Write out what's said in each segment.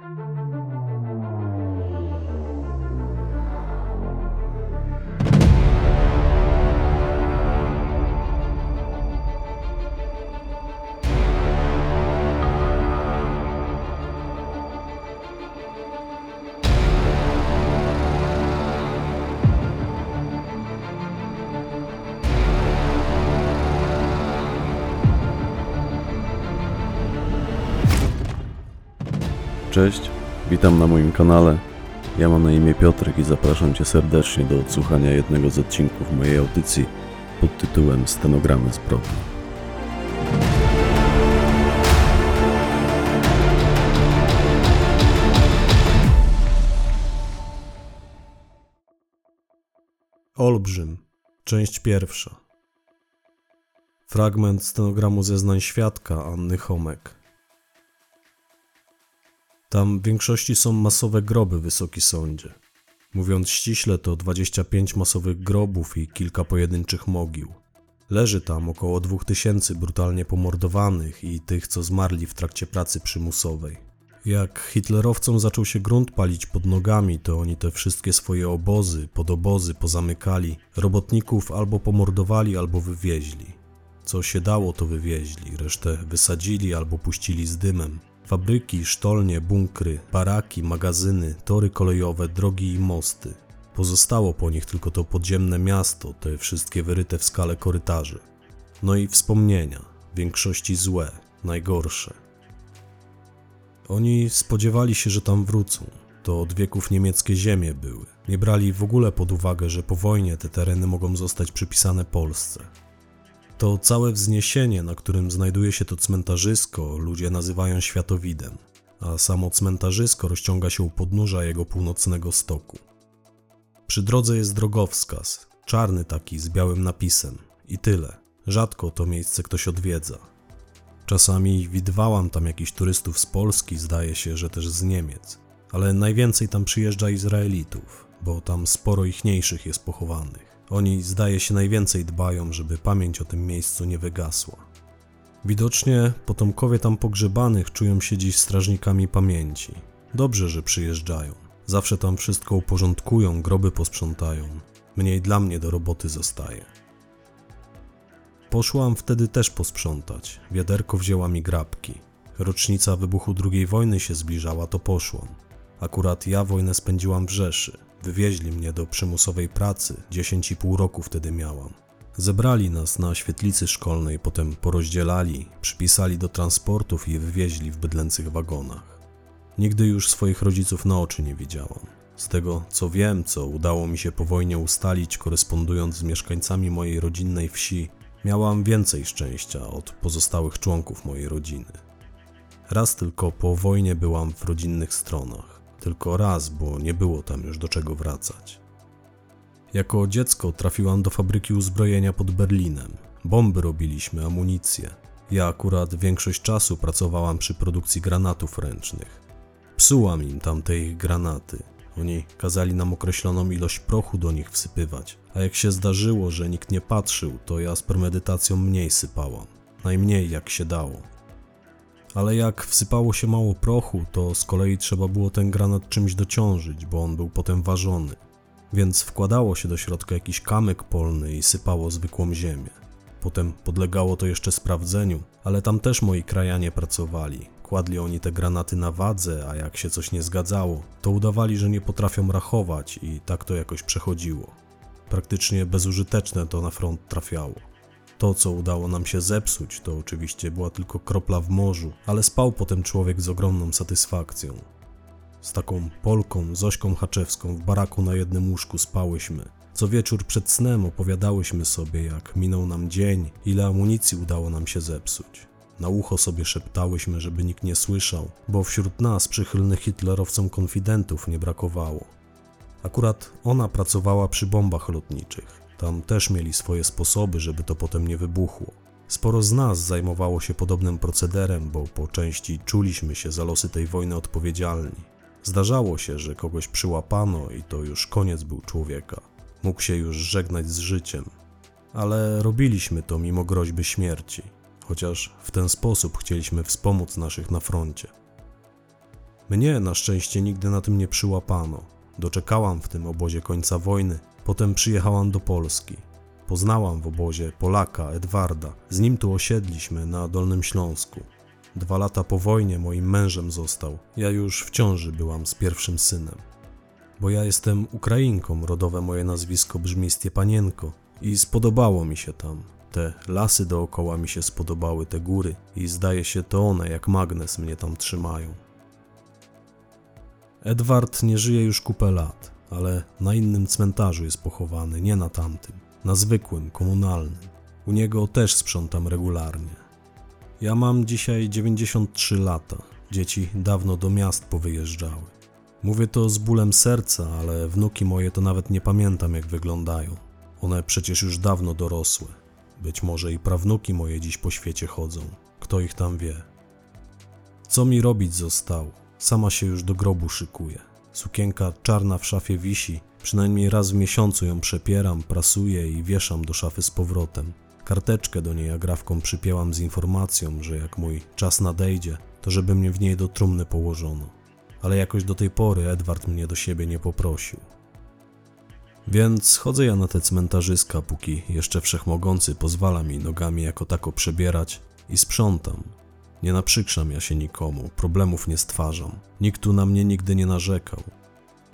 Bye. Cześć, witam na moim kanale. Ja mam na imię Piotrek i zapraszam Cię serdecznie do odsłuchania jednego z odcinków mojej audycji pod tytułem Stenogramy zbrodni. Olbrzym, część pierwsza. Fragment stenogramu zeznań świadka Anny Homek. Tam w większości są masowe groby, Wysoki Sądzie. Mówiąc ściśle, to 25 masowych grobów i kilka pojedynczych mogił. Leży tam około 2000 brutalnie pomordowanych i tych, co zmarli w trakcie pracy przymusowej. Jak hitlerowcom zaczął się grunt palić pod nogami, to oni te wszystkie swoje obozy, podobozy pozamykali, robotników albo pomordowali, albo wywieźli. Co się dało, to wywieźli, resztę wysadzili albo puścili z dymem. Fabryki, sztolnie, bunkry, baraki, magazyny, tory kolejowe, drogi i mosty. Pozostało po nich tylko to podziemne miasto, te wszystkie wyryte w skale korytarzy. No i wspomnienia, w większości złe, najgorsze. Oni spodziewali się, że tam wrócą. To od wieków niemieckie ziemie były. Nie brali w ogóle pod uwagę, że po wojnie te tereny mogą zostać przypisane Polsce. To całe wzniesienie, na którym znajduje się to cmentarzysko, ludzie nazywają światowidem, a samo cmentarzysko rozciąga się u podnóża jego północnego stoku. Przy drodze jest drogowskaz, czarny taki z białym napisem i tyle. Rzadko to miejsce ktoś odwiedza. Czasami widywałam tam jakichś turystów z Polski, zdaje się, że też z Niemiec, ale najwięcej tam przyjeżdża Izraelitów, bo tam sporo ichniejszych jest pochowanych. Oni, zdaje się, najwięcej dbają, żeby pamięć o tym miejscu nie wygasła. Widocznie potomkowie tam pogrzebanych czują się dziś strażnikami pamięci. Dobrze, że przyjeżdżają. Zawsze tam wszystko uporządkują, groby posprzątają. Mniej dla mnie do roboty zostaje. Poszłam wtedy też posprzątać. Wiaderko wzięła mi grabki. Rocznica wybuchu II wojny się zbliżała, to poszłam. Akurat ja wojnę spędziłam w Rzeszy. Wywieźli mnie do przymusowej pracy, 10,5 roku wtedy miałam. Zebrali nas na świetlicy szkolnej, potem porozdzielali, przypisali do transportów i wywieźli w bydlęcych wagonach. Nigdy już swoich rodziców na oczy nie widziałam. Z tego co wiem, co udało mi się po wojnie ustalić, korespondując z mieszkańcami mojej rodzinnej wsi, miałam więcej szczęścia od pozostałych członków mojej rodziny. Raz tylko po wojnie byłam w rodzinnych stronach. Tylko raz, bo nie było tam już do czego wracać. Jako dziecko trafiłam do fabryki uzbrojenia pod Berlinem. Bomby robiliśmy, amunicję. Ja akurat większość czasu pracowałam przy produkcji granatów ręcznych. Psułam im tamte ich granaty. Oni kazali nam określoną ilość prochu do nich wsypywać, a jak się zdarzyło, że nikt nie patrzył, to ja z premedytacją mniej sypałam. Najmniej jak się dało. Ale jak wsypało się mało prochu, to z kolei trzeba było ten granat czymś dociążyć, bo on był potem ważony. Więc wkładało się do środka jakiś kamyk polny i sypało zwykłą ziemię. Potem podlegało to jeszcze sprawdzeniu, ale tam też moi krajanie pracowali. Kładli oni te granaty na wadze, a jak się coś nie zgadzało, to udawali, że nie potrafią rachować i tak to jakoś przechodziło. Praktycznie bezużyteczne to na front trafiało. To, co udało nam się zepsuć, to oczywiście była tylko kropla w morzu, ale spał potem człowiek z ogromną satysfakcją. Z taką Polką, Zośką Haczewską w baraku na jednym łóżku spałyśmy. Co wieczór przed snem opowiadałyśmy sobie, jak minął nam dzień, ile amunicji udało nam się zepsuć. Na ucho sobie szeptałyśmy, żeby nikt nie słyszał, bo wśród nas przychylnych hitlerowcom konfidentów nie brakowało. Akurat ona pracowała przy bombach lotniczych. Tam też mieli swoje sposoby, żeby to potem nie wybuchło. Sporo z nas zajmowało się podobnym procederem, bo po części czuliśmy się za losy tej wojny odpowiedzialni. Zdarzało się, że kogoś przyłapano i to już koniec był człowieka. Mógł się już żegnać z życiem. Ale robiliśmy to mimo groźby śmierci, chociaż w ten sposób chcieliśmy wspomóc naszych na froncie. Mnie na szczęście nigdy na tym nie przyłapano. Doczekałam w tym obozie końca wojny, potem przyjechałam do Polski. Poznałam w obozie Polaka, Edwarda. Z nim tu osiedliśmy na Dolnym Śląsku. Dwa lata po wojnie moim mężem został. Ja już w ciąży byłam z pierwszym synem. Bo ja jestem Ukrainką, rodowe moje nazwisko brzmi Stiepanienko i spodobało mi się tam. Te lasy dookoła mi się spodobały, te góry i zdaje się to one jak magnes mnie tam trzymają. Edward nie żyje już kupę lat, ale na innym cmentarzu jest pochowany, nie na tamtym, na zwykłym, komunalnym. U niego też sprzątam regularnie. Ja mam dzisiaj 93 lata. Dzieci dawno do miast powyjeżdżały. Mówię to z bólem serca, ale wnuki moje to nawet nie pamiętam jak wyglądają. One przecież już dawno dorosłe. Być może i prawnuki moje dziś po świecie chodzą. Kto ich tam wie? Co mi robić zostało? Sama się już do grobu szykuję. Sukienka czarna w szafie wisi. Przynajmniej raz w miesiącu ją przepieram, prasuję i wieszam do szafy z powrotem. Karteczkę do niej agrafką przypięłam z informacją, że jak mój czas nadejdzie, to żeby mnie w niej do trumny położono. Ale jakoś do tej pory Edward mnie do siebie nie poprosił. Więc chodzę ja na te cmentarzyska, póki jeszcze wszechmogący pozwala mi nogami jako tako przebierać i sprzątam. Nie naprzykrzam ja się nikomu, problemów nie stwarzam. Nikt tu na mnie nigdy nie narzekał.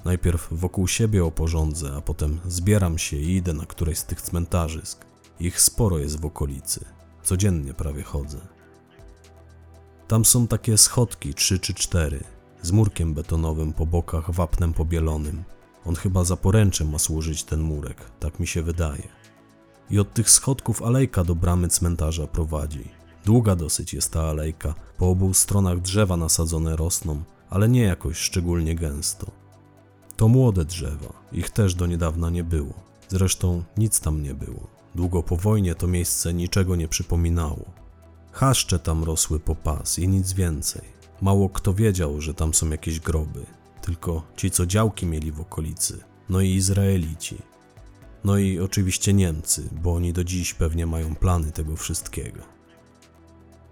Najpierw wokół siebie oporządzę, a potem zbieram się i idę na któreś z tych cmentarzysk. Ich sporo jest w okolicy. Codziennie prawie chodzę. Tam są takie schodki, trzy czy cztery, z murkiem betonowym po bokach, wapnem pobielonym. On chyba za poręczem ma służyć ten murek, tak mi się wydaje. I od tych schodków alejka do bramy cmentarza prowadzi. Długa dosyć jest ta alejka, po obu stronach drzewa nasadzone rosną, ale nie jakoś szczególnie gęsto. To młode drzewa, ich też do niedawna nie było. Zresztą nic tam nie było. Długo po wojnie to miejsce niczego nie przypominało. Chaszcze tam rosły po pas i nic więcej. Mało kto wiedział, że tam są jakieś groby. Tylko ci, co działki mieli w okolicy. No i Izraelici. No i oczywiście Niemcy, bo oni do dziś pewnie mają plany tego wszystkiego.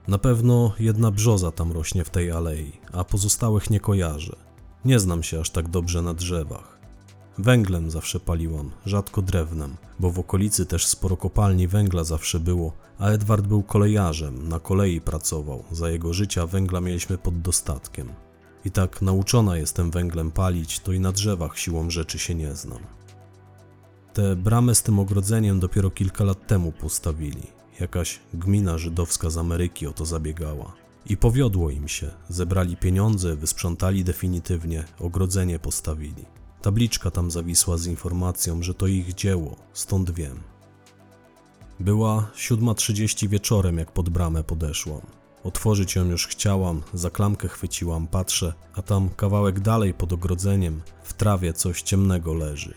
Na pewno jedna brzoza tam rośnie w tej alei, a pozostałych nie kojarzę. Nie znam się aż tak dobrze na drzewach. Węglem zawsze paliłam, rzadko drewnem, bo w okolicy też sporo kopalni węgla zawsze było, a Edward był kolejarzem, na kolei pracował, za jego życia węgla mieliśmy pod dostatkiem. I tak nauczona jestem węglem palić, to i na drzewach siłą rzeczy się nie znam. Te bramy z tym ogrodzeniem dopiero kilka lat temu postawili. Jakaś gmina żydowska z Ameryki o to zabiegała. I powiodło im się. Zebrali pieniądze, wysprzątali definitywnie, ogrodzenie postawili. Tabliczka tam zawisła z informacją, że to ich dzieło, stąd wiem. Była 7.30 wieczorem, jak pod bramę podeszłam. Otworzyć ją już chciałam, za klamkę chwyciłam, patrzę, a tam kawałek dalej pod ogrodzeniem, w trawie coś ciemnego leży.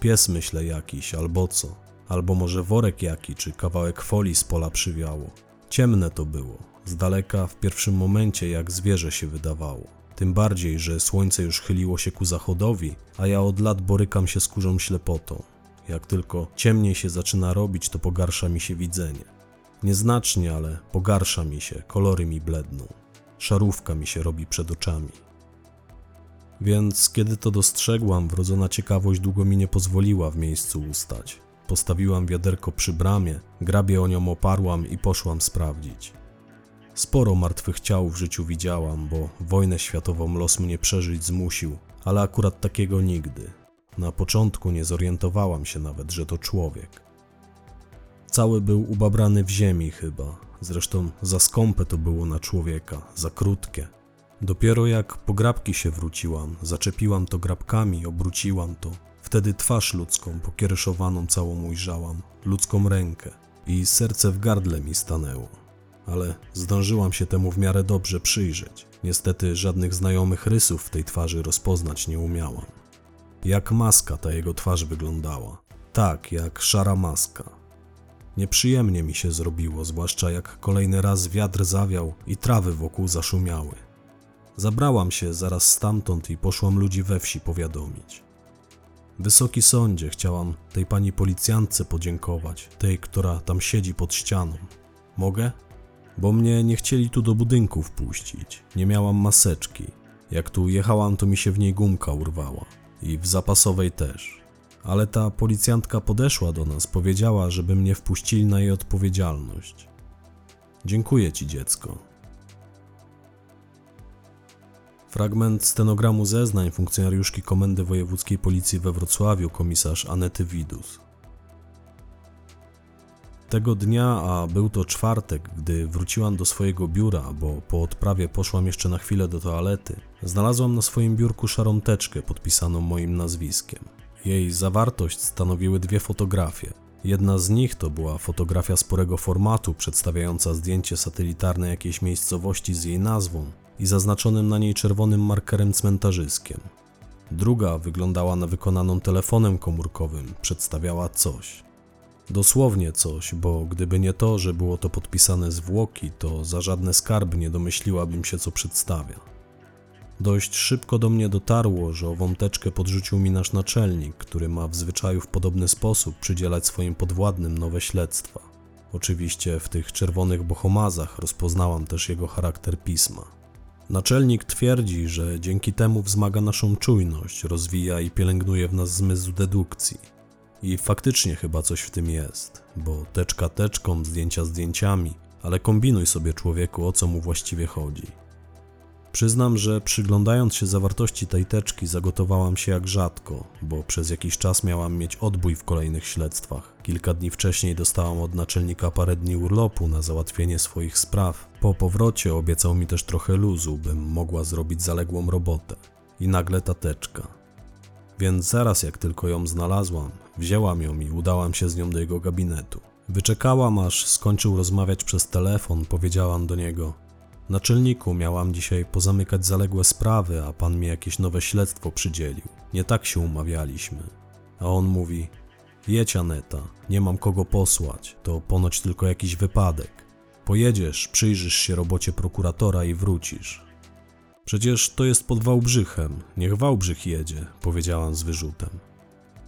Pies myślę jakiś, albo co, albo może worek jaki, czy kawałek folii z pola przywiało. Ciemne to było, z daleka w pierwszym momencie jak zwierzę się wydawało. Tym bardziej, że słońce już chyliło się ku zachodowi, a ja od lat borykam się z kurzą ślepotą. Jak tylko ciemniej się zaczyna robić, to pogarsza mi się widzenie. Nieznacznie, ale pogarsza mi się, kolory mi bledną. Szarówka mi się robi przed oczami. Więc kiedy to dostrzegłam, wrodzona ciekawość długo mi nie pozwoliła w miejscu ustać. Postawiłam wiaderko przy bramie, grabie o nią oparłam i poszłam sprawdzić. Sporo martwych ciał w życiu widziałam, bo wojnę światową los mnie przeżyć zmusił, ale akurat takiego nigdy. Na początku nie zorientowałam się nawet, że to człowiek. Cały był ubabrany w ziemi chyba, zresztą za skąpe to było na człowieka, za krótkie. Dopiero jak po grabki się wróciłam, zaczepiłam to grabkami, obróciłam to. Wtedy twarz ludzką, pokiereszowaną całą ujrzałam, ludzką rękę i serce w gardle mi stanęło. Ale zdążyłam się temu w miarę dobrze przyjrzeć. Niestety żadnych znajomych rysów w tej twarzy rozpoznać nie umiałam. Jak maska ta jego twarz wyglądała. Tak, jak szara maska. Nieprzyjemnie mi się zrobiło, zwłaszcza jak kolejny raz wiatr zawiał i trawy wokół zaszumiały. Zabrałam się zaraz stamtąd i poszłam ludzi we wsi powiadomić. Wysoki sądzie, chciałam tej pani policjantce podziękować, tej, która tam siedzi pod ścianą. Mogę? Bo mnie nie chcieli tu do budynku wpuścić. Nie miałam maseczki. Jak tu jechałam, to mi się w niej gumka urwała. I w zapasowej też. Ale ta policjantka podeszła do nas, powiedziała, żeby mnie wpuścili na jej odpowiedzialność. Dziękuję ci, dziecko. Fragment stenogramu zeznań funkcjonariuszki Komendy Wojewódzkiej Policji we Wrocławiu, komisarz Anety Widus. Tego dnia, a był to czwartek, gdy wróciłam do swojego biura, bo po odprawie poszłam jeszcze na chwilę do toalety, znalazłam na swoim biurku szarą teczkę podpisaną moim nazwiskiem. Jej zawartość stanowiły dwie fotografie. Jedna z nich to była fotografia sporego formatu przedstawiająca zdjęcie satelitarne jakiejś miejscowości z jej nazwą i zaznaczonym na niej czerwonym markerem cmentarzyskiem. Druga wyglądała na wykonaną telefonem komórkowym, przedstawiała coś. Dosłownie coś, bo gdyby nie to, że było to podpisane zwłoki, to za żadne skarby nie domyśliłabym się, co przedstawia. Dość szybko do mnie dotarło, że ową teczkę podrzucił mi nasz naczelnik, który ma w zwyczaju w podobny sposób przydzielać swoim podwładnym nowe śledztwa. Oczywiście w tych czerwonych bohomazach rozpoznałam też jego charakter pisma. Naczelnik twierdzi, że dzięki temu wzmaga naszą czujność, rozwija i pielęgnuje w nas zmysł dedukcji. I faktycznie chyba coś w tym jest, bo teczka teczką, zdjęcia zdjęciami, ale kombinuj sobie człowieku, o co mu właściwie chodzi. Przyznam, że przyglądając się zawartości tej teczki zagotowałam się jak rzadko, bo przez jakiś czas miałam mieć odbój w kolejnych śledztwach. Kilka dni wcześniej dostałam od naczelnika parę dni urlopu na załatwienie swoich spraw. Po powrocie obiecał mi też trochę luzu, bym mogła zrobić zaległą robotę. I nagle ta teczka. Więc zaraz jak tylko ją znalazłam, wzięłam ją i udałam się z nią do jego gabinetu. Wyczekałam aż skończył rozmawiać przez telefon, powiedziałam do niego: Naczelniku, miałam dzisiaj pozamykać zaległe sprawy, a pan mi jakieś nowe śledztwo przydzielił. Nie tak się umawialiśmy. A on mówi: Jedź, Aneta, nie mam kogo posłać, to ponoć tylko jakiś wypadek. Pojedziesz, przyjrzysz się robocie prokuratora i wrócisz. Przecież to jest pod Wałbrzychem, niech Wałbrzych jedzie, powiedziałam z wyrzutem.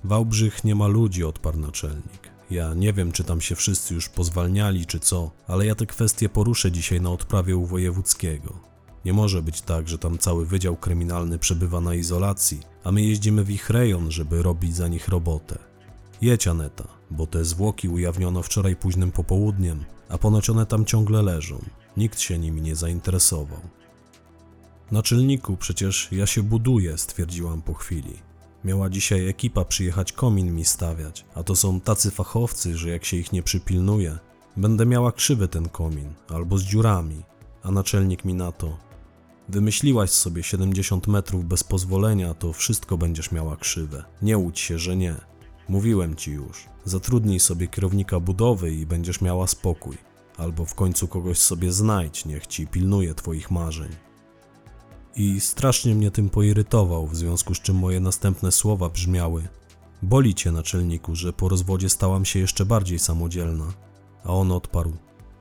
Wałbrzych nie ma ludzi, odparł naczelnik. Ja nie wiem, czy tam się wszyscy już pozwalniali, czy co, ale ja te kwestie poruszę dzisiaj na odprawie u wojewódzkiego. Nie może być tak, że tam cały wydział kryminalny przebywa na izolacji, a my jeździmy w ich rejon, żeby robić za nich robotę. Jedź, Aneta, bo te zwłoki ujawniono wczoraj późnym popołudniem, a ponoć one tam ciągle leżą. Nikt się nimi nie zainteresował. Naczelniku, przecież ja się buduję, stwierdziłam po chwili. Miała dzisiaj ekipa przyjechać komin mi stawiać, a to są tacy fachowcy, że jak się ich nie przypilnuje, będę miała krzywy ten komin, albo z dziurami, a naczelnik mi na to. Wymyśliłaś sobie 70 metrów bez pozwolenia, to wszystko będziesz miała krzywe. Nie łudź się, że nie. Mówiłem ci już. Zatrudnij sobie kierownika budowy i będziesz miała spokój. Albo w końcu kogoś sobie znajdź, niech ci pilnuje twoich marzeń i strasznie mnie tym poirytował, w związku z czym moje następne słowa brzmiały: Boli cię, naczelniku, że po rozwodzie stałam się jeszcze bardziej samodzielna. A on odparł: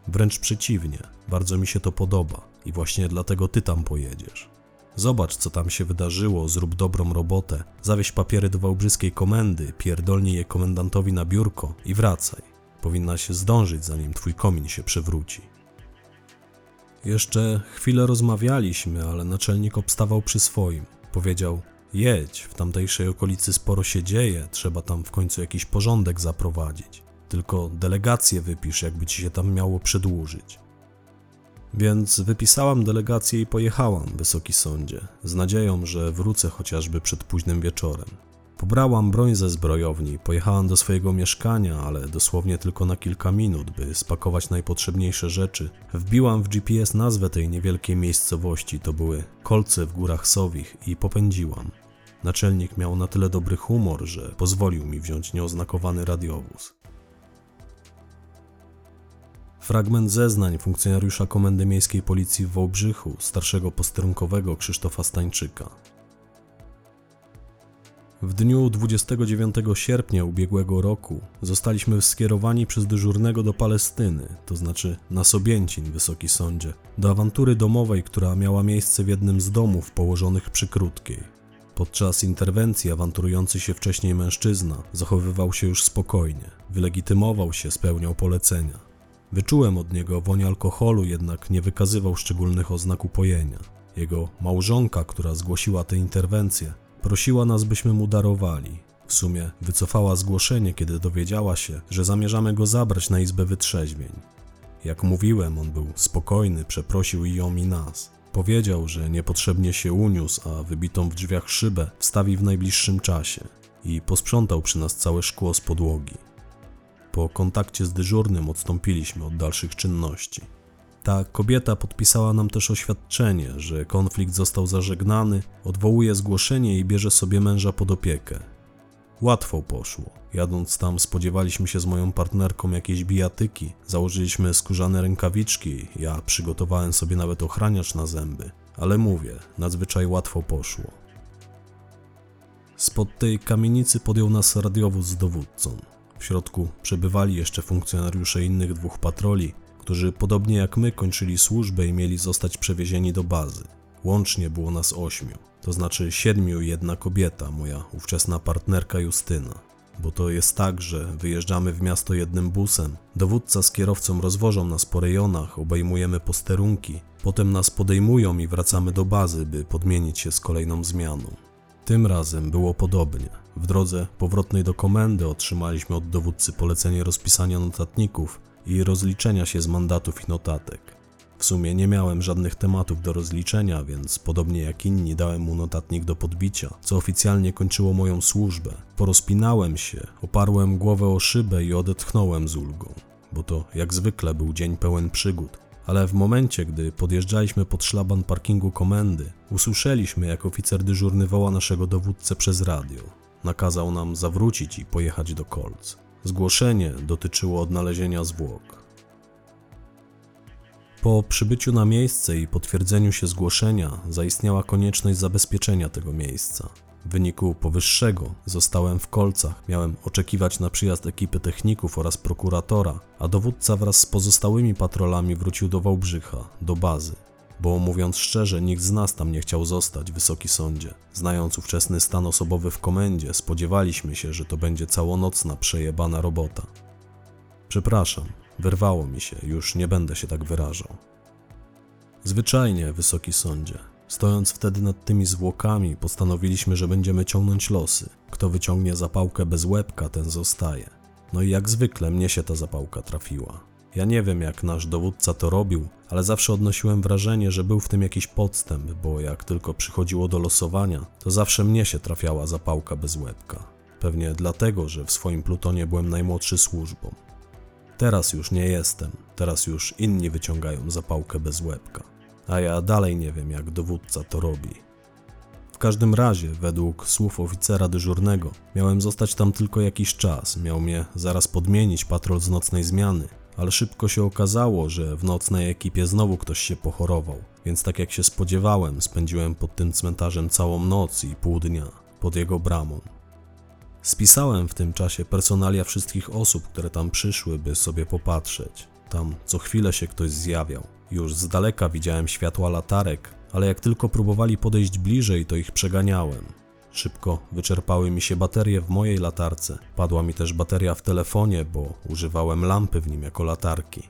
Wręcz przeciwnie, bardzo mi się to podoba i właśnie dlatego ty tam pojedziesz. Zobacz, co tam się wydarzyło, zrób dobrą robotę, zawieź papiery do wałbrzyskiej komendy, pierdolnij je komendantowi na biurko i wracaj. Powinna się zdążyć, zanim twój komin się przewróci. Jeszcze chwilę rozmawialiśmy, ale naczelnik obstawał przy swoim. Powiedział: Jedź, w tamtejszej okolicy sporo się dzieje, trzeba tam w końcu jakiś porządek zaprowadzić. Tylko delegację wypisz, jakby ci się tam miało przedłużyć. Więc wypisałam delegację i pojechałam, wysoki sądzie, z nadzieją, że wrócę chociażby przed późnym wieczorem. Pobrałam broń ze zbrojowni, pojechałam do swojego mieszkania, ale dosłownie tylko na kilka minut, by spakować najpotrzebniejsze rzeczy. Wbiłam w GPS nazwę tej niewielkiej miejscowości, to były Kolce w Górach Sowich i popędziłam. Naczelnik miał na tyle dobry humor, że pozwolił mi wziąć nieoznakowany radiowóz. Fragment zeznań funkcjonariusza Komendy Miejskiej Policji w Wałbrzychu, starszego posterunkowego Krzysztofa Stańczyka. W dniu 29 sierpnia ubiegłego roku zostaliśmy skierowani przez dyżurnego do Palestyny, to znaczy na Sobięcin, Wysoki Sądzie, do awantury domowej, która miała miejsce w jednym z domów położonych przy Krótkiej. Podczas interwencji awanturujący się wcześniej mężczyzna zachowywał się już spokojnie, wylegitymował się, spełniał polecenia. Wyczułem od niego woń alkoholu, jednak nie wykazywał szczególnych oznak upojenia. Jego małżonka, która zgłosiła tę interwencję, prosiła nas, byśmy mu darowali. W sumie wycofała zgłoszenie, kiedy dowiedziała się, że zamierzamy go zabrać na izbę wytrzeźwień. Jak mówiłem, on był spokojny, przeprosił i ją i nas. Powiedział, że niepotrzebnie się uniósł, a wybitą w drzwiach szybę wstawi w najbliższym czasie i posprzątał przy nas całe szkło z podłogi. Po kontakcie z dyżurnym odstąpiliśmy od dalszych czynności. Ta kobieta podpisała nam też oświadczenie, że konflikt został zażegnany, odwołuje zgłoszenie i bierze sobie męża pod opiekę. Łatwo poszło. Jadąc tam spodziewaliśmy się z moją partnerką jakiejś bijatyki, założyliśmy skórzane rękawiczki, ja przygotowałem sobie nawet ochraniacz na zęby, ale mówię, nadzwyczaj łatwo poszło. Spod tej kamienicy podjął nas radiowóz z dowódcą. W środku przebywali jeszcze funkcjonariusze innych dwóch patroli, którzy podobnie jak my kończyli służbę i mieli zostać przewiezieni do bazy. Łącznie było nas ośmiu, to znaczy siedmiu i jedna kobieta, moja ówczesna partnerka Justyna. Bo to jest tak, że wyjeżdżamy w miasto jednym busem, dowódca z kierowcą rozwożą nas po rejonach, obejmujemy posterunki, potem nas podejmują i wracamy do bazy, by podmienić się z kolejną zmianą. Tym razem było podobnie. W drodze powrotnej do komendy otrzymaliśmy od dowódcy polecenie rozpisania notatników i rozliczenia się z mandatów i notatek. W sumie nie miałem żadnych tematów do rozliczenia, więc podobnie jak inni dałem mu notatnik do podbicia, co oficjalnie kończyło moją służbę. Porozpinałem się, oparłem głowę o szybę i odetchnąłem z ulgą, bo to jak zwykle był dzień pełen przygód. Ale w momencie, gdy podjeżdżaliśmy pod szlaban parkingu komendy, usłyszeliśmy, jak oficer dyżurny woła naszego dowódcę przez radio. Nakazał nam zawrócić i pojechać do Kolc. Zgłoszenie dotyczyło odnalezienia zwłok. Po przybyciu na miejsce i potwierdzeniu się zgłoszenia zaistniała konieczność zabezpieczenia tego miejsca. W wyniku powyższego zostałem w kolcach, miałem oczekiwać na przyjazd ekipy techników oraz prokuratora, a dowódca wraz z pozostałymi patrolami wrócił do Wałbrzycha, do bazy. Bo mówiąc szczerze, nikt z nas tam nie chciał zostać, wysoki sądzie. Znając ówczesny stan osobowy w komendzie, spodziewaliśmy się, że to będzie całonocna, przejebana robota. Przepraszam, wyrwało mi się, już nie będę się tak wyrażał. Zwyczajnie, wysoki sądzie. Stojąc wtedy nad tymi zwłokami, postanowiliśmy, że będziemy ciągnąć losy. Kto wyciągnie zapałkę bez łebka, ten zostaje. No i jak zwykle mnie się ta zapałka trafiła. Ja nie wiem, jak nasz dowódca to robił, ale zawsze odnosiłem wrażenie, że był w tym jakiś podstęp, bo jak tylko przychodziło do losowania, to zawsze mnie się trafiała zapałka bez łebka. Pewnie dlatego, że w swoim plutonie byłem najmłodszy służbą. Teraz już nie jestem, teraz już inni wyciągają zapałkę bez łebka, a ja dalej nie wiem, jak dowódca to robi. W każdym razie, według słów oficera dyżurnego, miałem zostać tam tylko jakiś czas, miał mnie zaraz podmienić patrol z nocnej zmiany, ale szybko się okazało, że w nocnej ekipie znowu ktoś się pochorował, więc tak jak się spodziewałem, spędziłem pod tym cmentarzem całą noc i pół dnia, pod jego bramą. Spisałem w tym czasie personalia wszystkich osób, które tam przyszły, by sobie popatrzeć. Tam co chwilę się ktoś zjawiał. Już z daleka widziałem światła latarek, ale jak tylko próbowali podejść bliżej, to ich przeganiałem. Szybko wyczerpały mi się baterie w mojej latarce. Padła mi też bateria w telefonie, bo używałem lampy w nim jako latarki.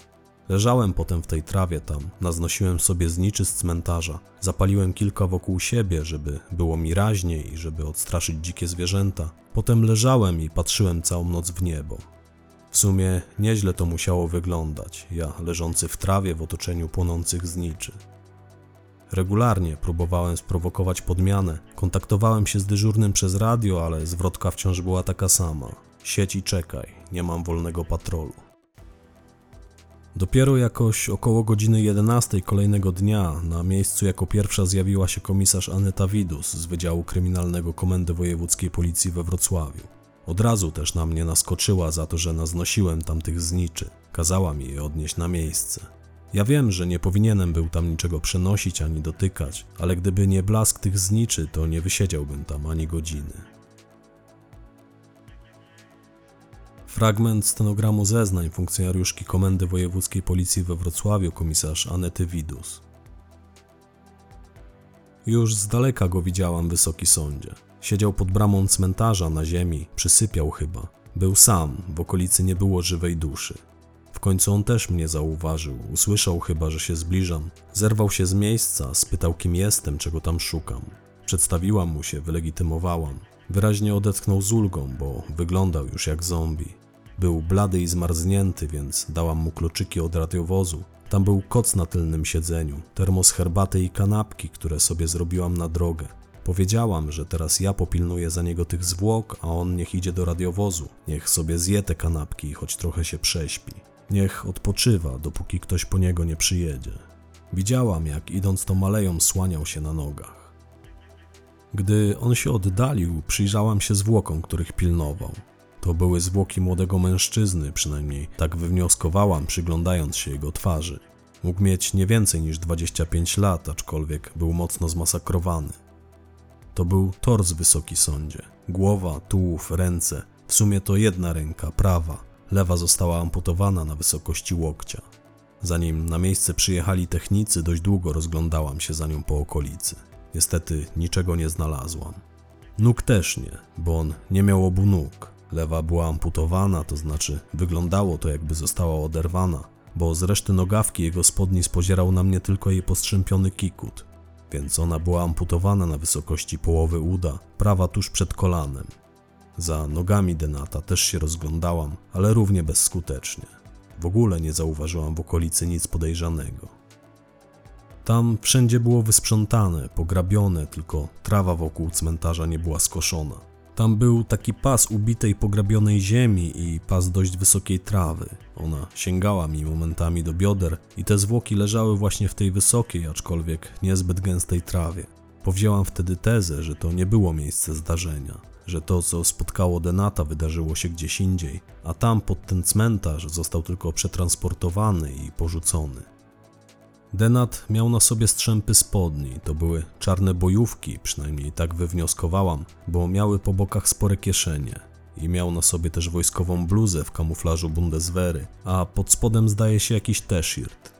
Leżałem potem w tej trawie tam, naznosiłem sobie zniczy z cmentarza, zapaliłem kilka wokół siebie, żeby było mi raźniej i żeby odstraszyć dzikie zwierzęta. Potem leżałem i patrzyłem całą noc w niebo. W sumie nieźle to musiało wyglądać, ja leżący w trawie w otoczeniu płonących zniczy. Regularnie próbowałem sprowokować podmianę, kontaktowałem się z dyżurnym przez radio, ale zwrotka wciąż była taka sama. Sieć i czekaj, nie mam wolnego patrolu. Dopiero jakoś około godziny 11 kolejnego dnia na miejscu jako pierwsza zjawiła się komisarz Aneta Widus z Wydziału Kryminalnego Komendy Wojewódzkiej Policji we Wrocławiu. Od razu też na mnie naskoczyła za to, że naznosiłem tamtych zniczy. Kazała mi je odnieść na miejsce. Ja wiem, że nie powinienem był tam niczego przenosić ani dotykać, ale gdyby nie blask tych zniczy, to nie wysiedziałbym tam ani godziny. Fragment stenogramu zeznań funkcjonariuszki Komendy Wojewódzkiej Policji we Wrocławiu komisarz Anety Widus. Już z daleka go widziałam, wysoki sądzie. Siedział pod bramą cmentarza na ziemi, przysypiał chyba. Był sam, w okolicy nie było żywej duszy. W końcu on też mnie zauważył, usłyszał chyba, że się zbliżam. Zerwał się z miejsca, spytał kim jestem, czego tam szukam. Przedstawiłam mu się, wylegitymowałam. Wyraźnie odetchnął z ulgą, bo wyglądał już jak zombie. Był blady i zmarznięty, więc dałam mu kluczyki od radiowozu. Tam był koc na tylnym siedzeniu, termos herbaty i kanapki, które sobie zrobiłam na drogę. Powiedziałam, że teraz ja popilnuję za niego tych zwłok, a on niech idzie do radiowozu. Niech sobie zje te kanapki, choć trochę się prześpi. Niech odpoczywa, dopóki ktoś po niego nie przyjedzie. Widziałam, jak idąc tą maleją słaniał się na nogach. Gdy on się oddalił, przyjrzałam się zwłokom, których pilnował. To były zwłoki młodego mężczyzny, przynajmniej tak wywnioskowałam, przyglądając się jego twarzy. Mógł mieć nie więcej niż 25 lat, aczkolwiek był mocno zmasakrowany. To był tors wysoki sądzie. Głowa, tułów, ręce. W sumie to jedna ręka, prawa. Lewa została amputowana na wysokości łokcia. Zanim na miejsce przyjechali technicy, dość długo rozglądałam się za nią po okolicy. Niestety niczego nie znalazłam. Nóg też nie, bo on nie miał obu nóg. Lewa była amputowana, to znaczy wyglądało to jakby została oderwana, bo z reszty nogawki jego spodni spozierał na mnie tylko jej postrzępiony kikut, więc ona była amputowana na wysokości połowy uda, prawa tuż przed kolanem. Za nogami Denata też się rozglądałam, ale równie bezskutecznie. W ogóle nie zauważyłam w okolicy nic podejrzanego. Tam wszędzie było wysprzątane, pograbione, tylko trawa wokół cmentarza nie była skoszona. Tam był taki pas ubitej, pograbionej ziemi i pas dość wysokiej trawy. Ona sięgała mi momentami do bioder i te zwłoki leżały właśnie w tej wysokiej, aczkolwiek niezbyt gęstej trawie. Powzięłam wtedy tezę, że to nie było miejsce zdarzenia, że to, co spotkało Denata, wydarzyło się gdzieś indziej, a tam pod ten cmentarz został tylko przetransportowany i porzucony. Denat miał na sobie strzępy spodni, to były czarne bojówki, przynajmniej tak wywnioskowałam, bo miały po bokach spore kieszenie. I miał na sobie też wojskową bluzę w kamuflażu Bundeswehry, a pod spodem zdaje się jakiś t-shirt.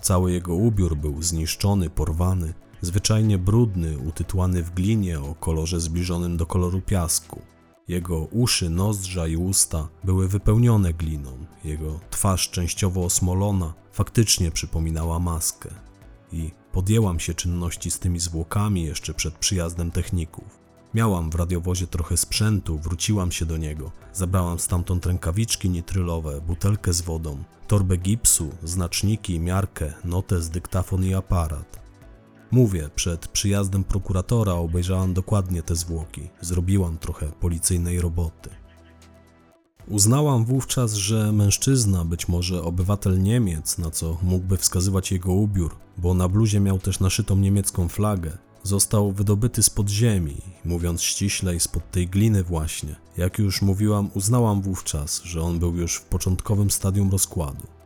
Cały jego ubiór był zniszczony, porwany, zwyczajnie brudny, utytłany w glinie o kolorze zbliżonym do koloru piasku. Jego uszy, nozdrza i usta były wypełnione gliną. Jego twarz częściowo osmolona faktycznie przypominała maskę. I podjęłam się czynności z tymi zwłokami jeszcze przed przyjazdem techników. Miałam w radiowozie trochę sprzętu, wróciłam się do niego. Zabrałam stamtąd rękawiczki nitrylowe, butelkę z wodą, torbę gipsu, znaczniki, miarkę, notes, dyktafon i aparat. Mówię, przed przyjazdem prokuratora obejrzałam dokładnie te zwłoki, zrobiłam trochę policyjnej roboty. Uznałam wówczas, że mężczyzna, być może obywatel Niemiec, na co mógłby wskazywać jego ubiór, bo na bluzie miał też naszytą niemiecką flagę, został wydobyty z podziemi, mówiąc ściślej, spod tej gliny właśnie. Jak już mówiłam, uznałam wówczas, że on był już w początkowym stadium rozkładu.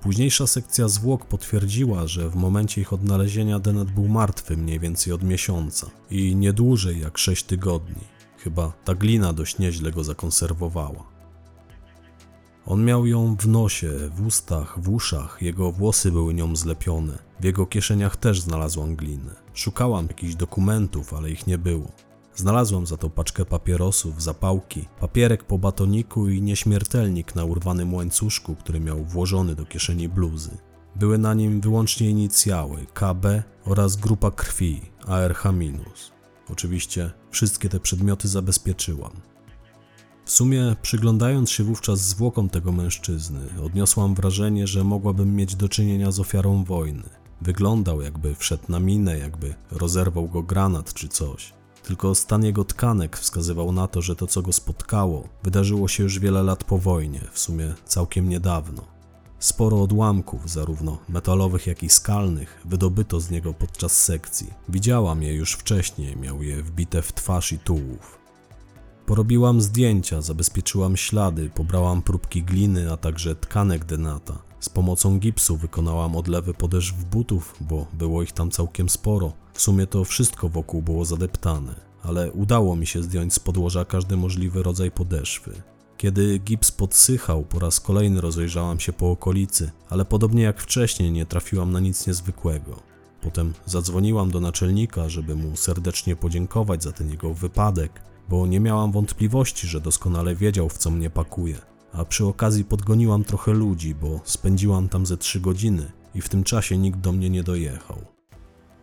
Późniejsza sekcja zwłok potwierdziła, że w momencie ich odnalezienia Denet był martwy mniej więcej od miesiąca i nie dłużej jak 6 tygodni. Chyba ta glina dość nieźle go zakonserwowała. On miał ją w nosie, w ustach, w uszach, jego włosy były nią zlepione. W jego kieszeniach też znalazłam glinę. Szukałam jakichś dokumentów, ale ich nie było. Znalazłam za to paczkę papierosów, zapałki, papierek po batoniku i nieśmiertelnik na urwanym łańcuszku, który miał włożony do kieszeni bluzy. Były na nim wyłącznie inicjały KB oraz grupa krwi ARH-. Oczywiście wszystkie te przedmioty zabezpieczyłam. W sumie, przyglądając się wówczas zwłokom tego mężczyzny, odniosłam wrażenie, że mogłabym mieć do czynienia z ofiarą wojny. Wyglądał, jakby wszedł na minę, jakby rozerwał go granat czy coś. Tylko stan jego tkanek wskazywał na to, że to, co go spotkało, wydarzyło się już wiele lat po wojnie, w sumie całkiem niedawno. Sporo odłamków, zarówno metalowych, jak i skalnych, wydobyto z niego podczas sekcji. Widziałam je już wcześniej, miał je wbite w twarz i tułów. Porobiłam zdjęcia, zabezpieczyłam ślady, pobrałam próbki gliny, a także tkanek denata. Z pomocą gipsu wykonałam odlewy podeszw butów, bo było ich tam całkiem sporo. W sumie to wszystko wokół było zadeptane, ale udało mi się zdjąć z podłoża każdy możliwy rodzaj podeszwy. Kiedy gips podsychał, po raz kolejny rozejrzałam się po okolicy, ale podobnie jak wcześniej nie trafiłam na nic niezwykłego. Potem zadzwoniłam do naczelnika, żeby mu serdecznie podziękować za ten jego wypadek, bo nie miałam wątpliwości, że doskonale wiedział, w co mnie pakuje. A przy okazji podgoniłam trochę ludzi, bo spędziłam tam ze trzy godziny i w tym czasie nikt do mnie nie dojechał.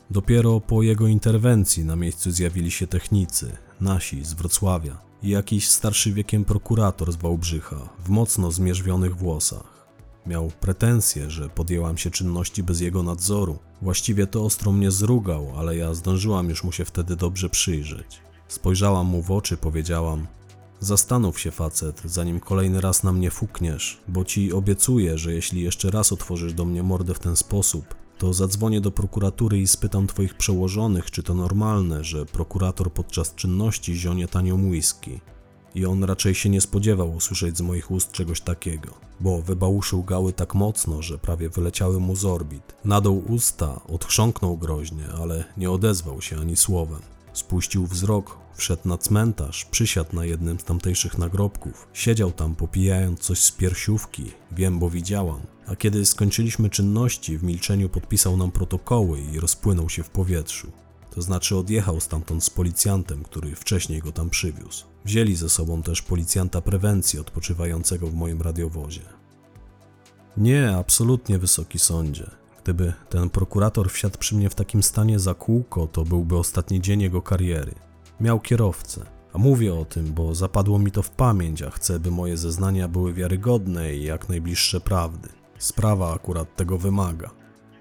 Dopiero po jego interwencji na miejscu zjawili się technicy, nasi z Wrocławia i jakiś starszy wiekiem prokurator z Wałbrzycha w mocno zmierzwionych włosach. Miał pretensje, że podjęłam się czynności bez jego nadzoru. Właściwie to ostro mnie zrugał, ale ja zdążyłam już mu się wtedy dobrze przyjrzeć. Spojrzałam mu w oczy, powiedziałam: Zastanów się, facet, zanim kolejny raz na mnie fukniesz, bo ci obiecuję, że jeśli jeszcze raz otworzysz do mnie mordę w ten sposób, to zadzwonię do prokuratury i spytam twoich przełożonych, czy to normalne, że prokurator podczas czynności zionie tanią whisky. I on raczej się nie spodziewał usłyszeć z moich ust czegoś takiego, bo wybałuszy łgały tak mocno, że prawie wyleciały mu z orbit. Nadął usta, odchrząknął groźnie, ale nie odezwał się ani słowem. Spuścił wzrok, wszedł na cmentarz, przysiadł na jednym z tamtejszych nagrobków. Siedział tam popijając coś z piersiówki, wiem, bo widziałam. A kiedy skończyliśmy czynności, w milczeniu podpisał nam protokoły i rozpłynął się w powietrzu. To znaczy odjechał stamtąd z policjantem, który wcześniej go tam przywiózł. Wzięli ze sobą też policjanta prewencji odpoczywającego w moim radiowozie. Nie, absolutnie wysoki sądzie. Gdyby ten prokurator wsiadł przy mnie w takim stanie za kółko, to byłby ostatni dzień jego kariery. Miał kierowcę. A mówię o tym, bo zapadło mi to w pamięć, a chcę, by moje zeznania były wiarygodne i jak najbliższe prawdy. Sprawa akurat tego wymaga.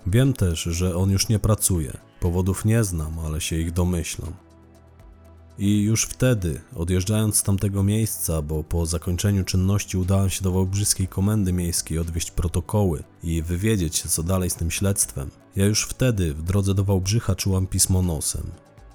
Wiem też, że on już nie pracuje. Powodów nie znam, ale się ich domyślam. I już wtedy, odjeżdżając z tamtego miejsca, bo po zakończeniu czynności udałem się do Wałbrzyskiej Komendy Miejskiej odwieźć protokoły i wywiedzieć się co dalej z tym śledztwem, ja już wtedy w drodze do Wałbrzycha czułam pismo nosem.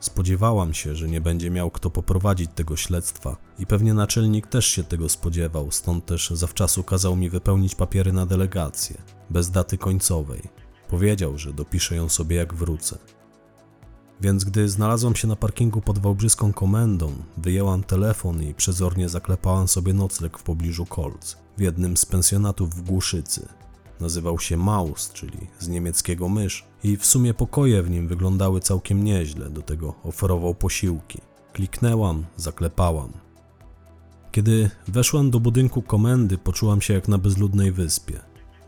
Spodziewałam się, że nie będzie miał kto poprowadzić tego śledztwa i pewnie naczelnik też się tego spodziewał, stąd też zawczasu kazał mi wypełnić papiery na delegację, bez daty końcowej. Powiedział, że dopiszę ją sobie jak wrócę. Więc gdy znalazłam się na parkingu pod Wałbrzyską Komendą, wyjęłam telefon i przezornie zaklepałam sobie nocleg w pobliżu Kolc, w jednym z pensjonatów w Głuszycy. Nazywał się Maus, czyli z niemieckiego mysz i w sumie pokoje w nim wyglądały całkiem nieźle, do tego oferował posiłki. Kliknęłam, zaklepałam. Kiedy weszłam do budynku komendy, poczułam się jak na bezludnej wyspie.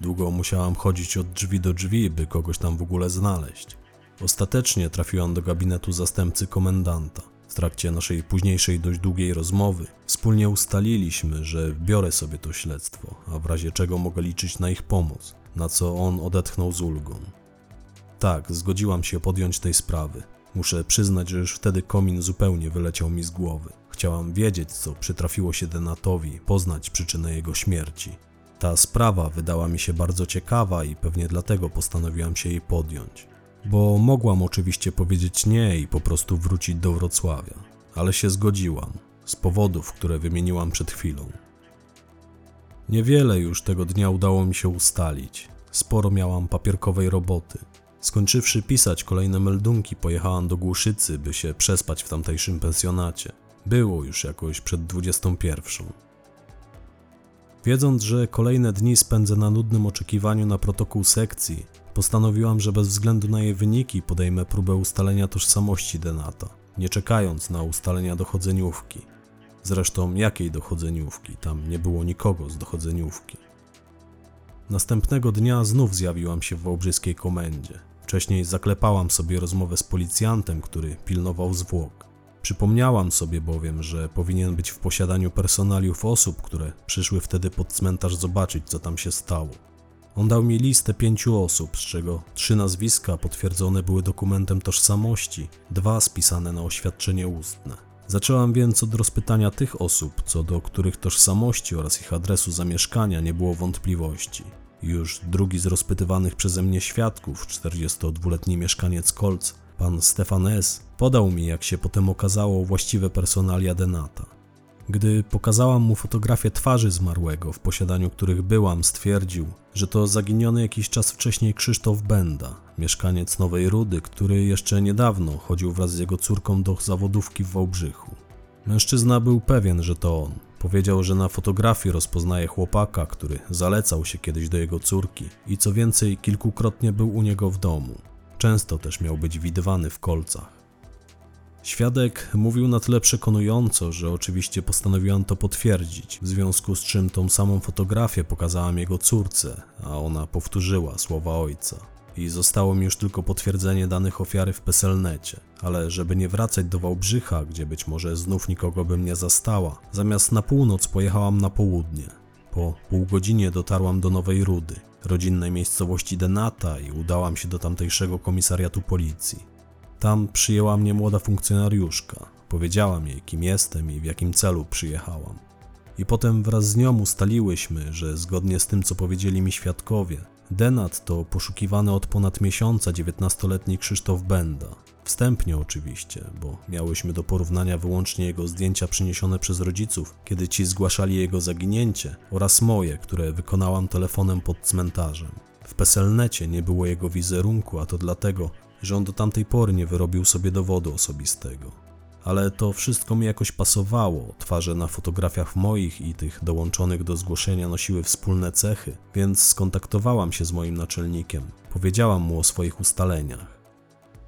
Długo musiałam chodzić od drzwi do drzwi, by kogoś tam w ogóle znaleźć. Ostatecznie trafiłam do gabinetu zastępcy komendanta. W trakcie naszej późniejszej dość długiej rozmowy wspólnie ustaliliśmy, że biorę sobie to śledztwo, a w razie czego mogę liczyć na ich pomoc, na co on odetchnął z ulgą. Tak, zgodziłam się podjąć tej sprawy. Muszę przyznać, że już wtedy komin zupełnie wyleciał mi z głowy. Chciałam wiedzieć, co przytrafiło się Denatowi, poznać przyczynę jego śmierci. Ta sprawa wydała mi się bardzo ciekawa i pewnie dlatego postanowiłam się jej podjąć. Bo mogłam oczywiście powiedzieć nie i po prostu wrócić do Wrocławia, ale się zgodziłam, z powodów, które wymieniłam przed chwilą. Niewiele już tego dnia udało mi się ustalić. Sporo miałam papierkowej roboty. Skończywszy pisać kolejne meldunki, pojechałam do Głuszycy, by się przespać w tamtejszym pensjonacie. Było już jakoś przed 21. Wiedząc, że kolejne dni spędzę na nudnym oczekiwaniu na protokół sekcji, postanowiłam, że bez względu na jej wyniki podejmę próbę ustalenia tożsamości Denata, nie czekając na ustalenia dochodzeniówki. Zresztą jakiej dochodzeniówki? Tam nie było nikogo z dochodzeniówki. Następnego dnia znów zjawiłam się w Wałbrzyskiej komendzie. Wcześniej zaklepałam sobie rozmowę z policjantem, który pilnował zwłok. Przypomniałam sobie bowiem, że powinien być w posiadaniu personaliów osób, które przyszły wtedy pod cmentarz zobaczyć, co tam się stało. On dał mi listę pięciu osób, z czego trzy nazwiska potwierdzone były dokumentem tożsamości, dwa spisane na oświadczenie ustne. Zaczęłam więc od rozpytania tych osób, co do których tożsamości oraz ich adresu zamieszkania nie było wątpliwości. Już drugi z rozpytywanych przeze mnie świadków, 42-letni mieszkaniec Kolc, pan Stefan S., podał mi, jak się potem okazało, właściwe personalia Denata. Gdy pokazałam mu fotografię twarzy zmarłego, w posiadaniu których byłam, stwierdził, że to zaginiony jakiś czas wcześniej Krzysztof Benda, mieszkaniec Nowej Rudy, który jeszcze niedawno chodził wraz z jego córką do zawodówki w Wałbrzychu. Mężczyzna był pewien, że to on. Powiedział, że na fotografii rozpoznaje chłopaka, który zalecał się kiedyś do jego córki i co więcej, kilkukrotnie był u niego w domu. Często też miał być widywany w kolcach. Świadek mówił na tyle przekonująco, że oczywiście postanowiłam to potwierdzić, w związku z czym tą samą fotografię pokazałam jego córce, a ona powtórzyła słowa ojca. I zostało mi już tylko potwierdzenie danych ofiary w Peselnecie, ale żeby nie wracać do Wałbrzycha, gdzie być może znów nikogo bym nie zastała, zamiast na północ pojechałam na południe. Po pół godzinie dotarłam do Nowej Rudy, rodzinnej miejscowości Denata i udałam się do tamtejszego komisariatu policji. Tam przyjęła mnie młoda funkcjonariuszka. Powiedziałam jej, kim jestem i w jakim celu przyjechałam. I potem wraz z nią ustaliłyśmy, że zgodnie z tym, co powiedzieli mi świadkowie, Denat to poszukiwany od ponad miesiąca 19-letni Krzysztof Benda. Wstępnie oczywiście, bo miałyśmy do porównania wyłącznie jego zdjęcia przyniesione przez rodziców, kiedy ci zgłaszali jego zaginięcie, oraz moje, które wykonałam telefonem pod cmentarzem. W Peselnecie nie było jego wizerunku, a to dlatego, że on do tamtej pory nie wyrobił sobie dowodu osobistego. Ale to wszystko mi jakoś pasowało. Twarze na fotografiach moich i tych dołączonych do zgłoszenia nosiły wspólne cechy, więc skontaktowałam się z moim naczelnikiem. Powiedziałam mu o swoich ustaleniach.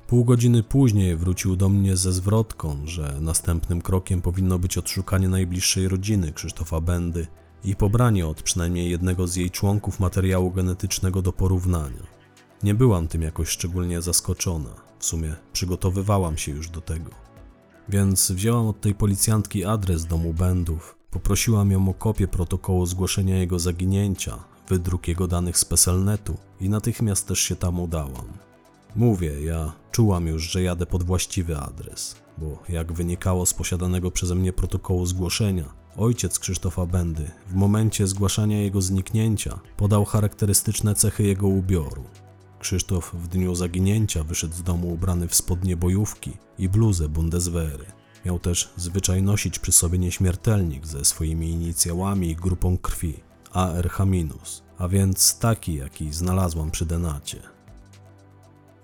Pół godziny później wrócił do mnie ze zwrotką, że następnym krokiem powinno być odszukanie najbliższej rodziny Krzysztofa Bendy i pobranie od przynajmniej jednego z jej członków materiału genetycznego do porównania. Nie byłam tym jakoś szczególnie zaskoczona. W sumie przygotowywałam się już do tego. Więc wzięłam od tej policjantki adres domu Bendów, poprosiłam ją o kopię protokołu zgłoszenia jego zaginięcia, wydruk jego danych z Peselnetu i natychmiast też się tam udałam. Mówię, ja czułam już, że jadę pod właściwy adres, bo jak wynikało z posiadanego przeze mnie protokołu zgłoszenia, ojciec Krzysztofa Bendy w momencie zgłaszania jego zniknięcia podał charakterystyczne cechy jego ubioru. Krzysztof w dniu zaginięcia wyszedł z domu ubrany w spodnie bojówki i bluzę Bundeswehry. Miał też zwyczaj nosić przy sobie nieśmiertelnik ze swoimi inicjałami i grupą krwi ARH-, a więc taki, jaki znalazłam przy Denacie.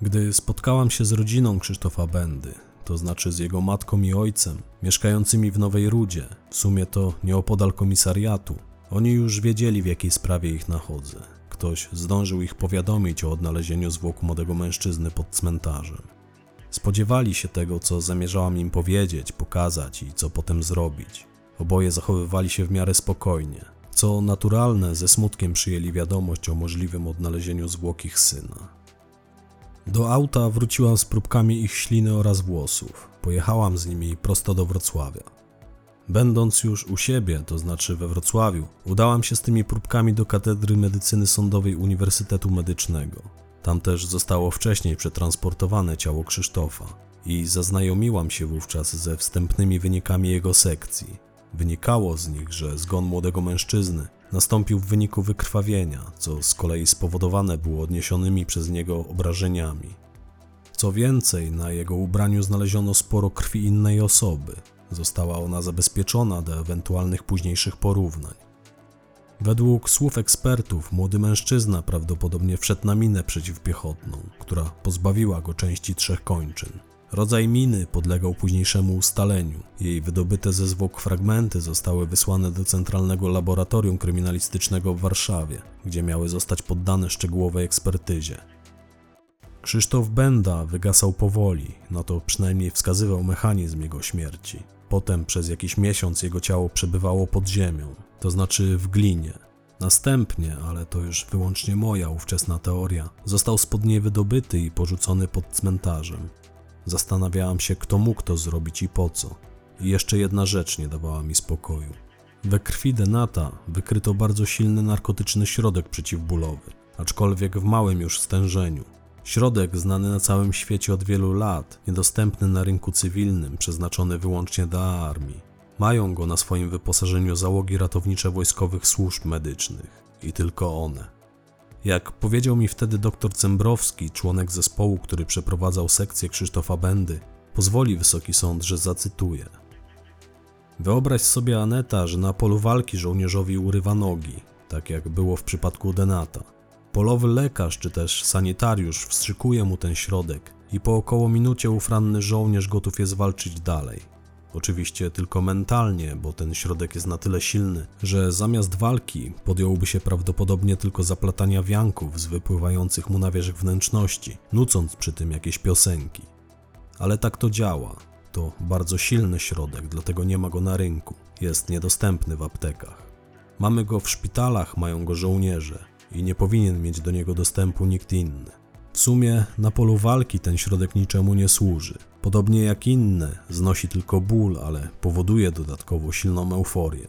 Gdy spotkałam się z rodziną Krzysztofa Bendy, to znaczy z jego matką i ojcem, mieszkającymi w Nowej Rudzie, w sumie to nieopodal komisariatu, oni już wiedzieli w jakiej sprawie ich nachodzę ktoś zdążył ich powiadomić o odnalezieniu zwłok młodego mężczyzny pod cmentarzem. Spodziewali się tego, co zamierzałam im powiedzieć, pokazać i co potem zrobić. Oboje zachowywali się w miarę spokojnie. Co naturalne, ze smutkiem przyjęli wiadomość o możliwym odnalezieniu zwłok ich syna. Do auta wróciłam z próbkami ich śliny oraz włosów. Pojechałam z nimi prosto do Wrocławia. Będąc już u siebie, to znaczy we Wrocławiu, udałam się z tymi próbkami do Katedry Medycyny Sądowej Uniwersytetu Medycznego. Tam też zostało wcześniej przetransportowane ciało Krzysztofa i zaznajomiłam się wówczas ze wstępnymi wynikami jego sekcji. Wynikało z nich, że zgon młodego mężczyzny nastąpił w wyniku wykrwawienia, co z kolei spowodowane było odniesionymi przez niego obrażeniami. Co więcej, na jego ubraniu znaleziono sporo krwi innej osoby, Została ona zabezpieczona do ewentualnych późniejszych porównań. Według słów ekspertów, młody mężczyzna prawdopodobnie wszedł na minę przeciwpiechotną, która pozbawiła go części trzech kończyn. Rodzaj miny podlegał późniejszemu ustaleniu. Jej wydobyte ze zwłok fragmenty zostały wysłane do Centralnego Laboratorium Kryminalistycznego w Warszawie, gdzie miały zostać poddane szczegółowej ekspertyzie. Krzysztof Benda wygasał powoli, na to przynajmniej wskazywał mechanizm jego śmierci. Potem przez jakiś miesiąc jego ciało przebywało pod ziemią, to znaczy w glinie. Następnie, ale to już wyłącznie moja ówczesna teoria, został spod niej wydobyty i porzucony pod cmentarzem. Zastanawiałam się, kto mógł to zrobić i po co. I jeszcze jedna rzecz nie dawała mi spokoju. We krwi Denata wykryto bardzo silny narkotyczny środek przeciwbólowy, aczkolwiek w małym już stężeniu. Środek znany na całym świecie od wielu lat, niedostępny na rynku cywilnym, przeznaczony wyłącznie dla armii. Mają go na swoim wyposażeniu załogi ratownicze wojskowych służb medycznych i tylko one. Jak powiedział mi wtedy dr Cembrowski, członek zespołu, który przeprowadzał sekcję Krzysztofa Bendy, pozwoli Wysoki Sąd, że zacytuję. Wyobraź sobie Aneta, że na polu walki żołnierzowi urywa nogi, tak jak było w przypadku Denata. Polowy lekarz czy też sanitariusz wstrzykuje mu ten środek i po około minucie ufranny żołnierz gotów jest walczyć dalej. Oczywiście tylko mentalnie, bo ten środek jest na tyle silny, że zamiast walki podjąłby się prawdopodobnie tylko zaplatania wianków z wypływających mu na wierzch wnętrzności, nucąc przy tym jakieś piosenki. Ale tak to działa. To bardzo silny środek, dlatego nie ma go na rynku. Jest niedostępny w aptekach. Mamy go w szpitalach, mają go żołnierze i nie powinien mieć do niego dostępu nikt inny. W sumie na polu walki ten środek niczemu nie służy. Podobnie jak inne, znosi tylko ból, ale powoduje dodatkowo silną euforię.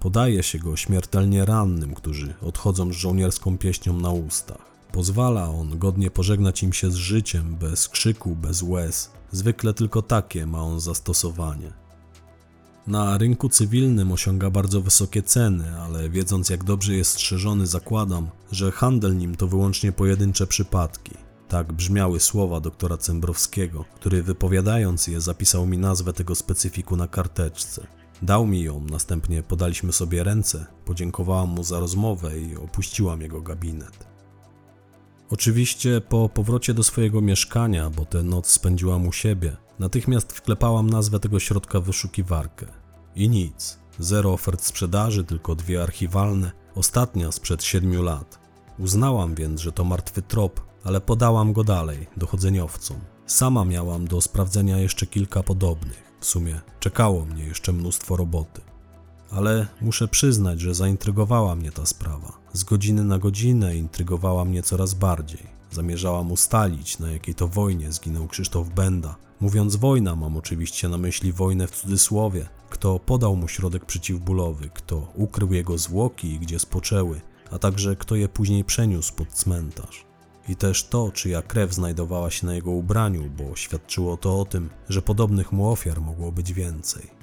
Podaje się go śmiertelnie rannym, którzy odchodzą z żołnierską pieśnią na ustach. Pozwala on godnie pożegnać im się z życiem, bez krzyku, bez łez. Zwykle tylko takie ma on zastosowanie. Na rynku cywilnym osiąga bardzo wysokie ceny, ale wiedząc jak dobrze jest strzeżony, zakładam, że handel nim to wyłącznie pojedyncze przypadki. Tak brzmiały słowa doktora Cembrowskiego, który wypowiadając je zapisał mi nazwę tego specyfiku na karteczce. Dał mi ją, następnie podaliśmy sobie ręce, podziękowałam mu za rozmowę i opuściłam jego gabinet. Oczywiście po powrocie do swojego mieszkania, bo tę noc spędziłam u siebie, natychmiast wklepałam nazwę tego środka w wyszukiwarkę. I nic. Zero ofert sprzedaży, tylko dwie archiwalne, ostatnia sprzed siedmiu lat. Uznałam więc, że to martwy trop, ale podałam go dalej, dochodzeniowcom. Sama miałam do sprawdzenia jeszcze kilka podobnych. W sumie czekało mnie jeszcze mnóstwo roboty. Ale muszę przyznać, że zaintrygowała mnie ta sprawa. Z godziny na godzinę intrygowała mnie coraz bardziej. Zamierzałam ustalić, na jakiej to wojnie zginął Krzysztof Benda. Mówiąc wojna, mam oczywiście na myśli wojnę w cudzysłowie. Kto podał mu środek przeciwbólowy, kto ukrył jego zwłoki i gdzie spoczęły, a także kto je później przeniósł pod cmentarz. I też to, czyja krew znajdowała się na jego ubraniu, bo świadczyło to o tym, że podobnych mu ofiar mogło być więcej.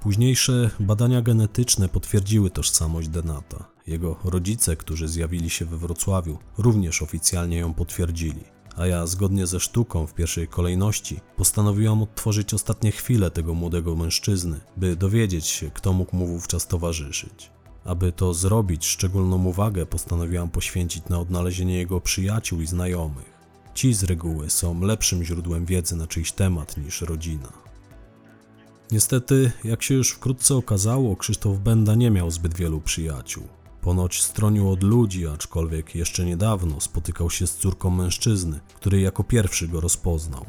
Późniejsze badania genetyczne potwierdziły tożsamość Denata. Jego rodzice, którzy zjawili się we Wrocławiu, również oficjalnie ją potwierdzili. A ja, zgodnie ze sztuką w pierwszej kolejności, postanowiłam odtworzyć ostatnie chwile tego młodego mężczyzny, by dowiedzieć się, kto mógł mu wówczas towarzyszyć. Aby to zrobić, szczególną uwagę postanowiłam poświęcić na odnalezienie jego przyjaciół i znajomych. Ci z reguły są lepszym źródłem wiedzy na czyjś temat niż rodzina. Niestety, jak się już wkrótce okazało, Krzysztof Benda nie miał zbyt wielu przyjaciół. Ponoć stronił od ludzi, aczkolwiek jeszcze niedawno spotykał się z córką mężczyzny, który jako pierwszy go rozpoznał.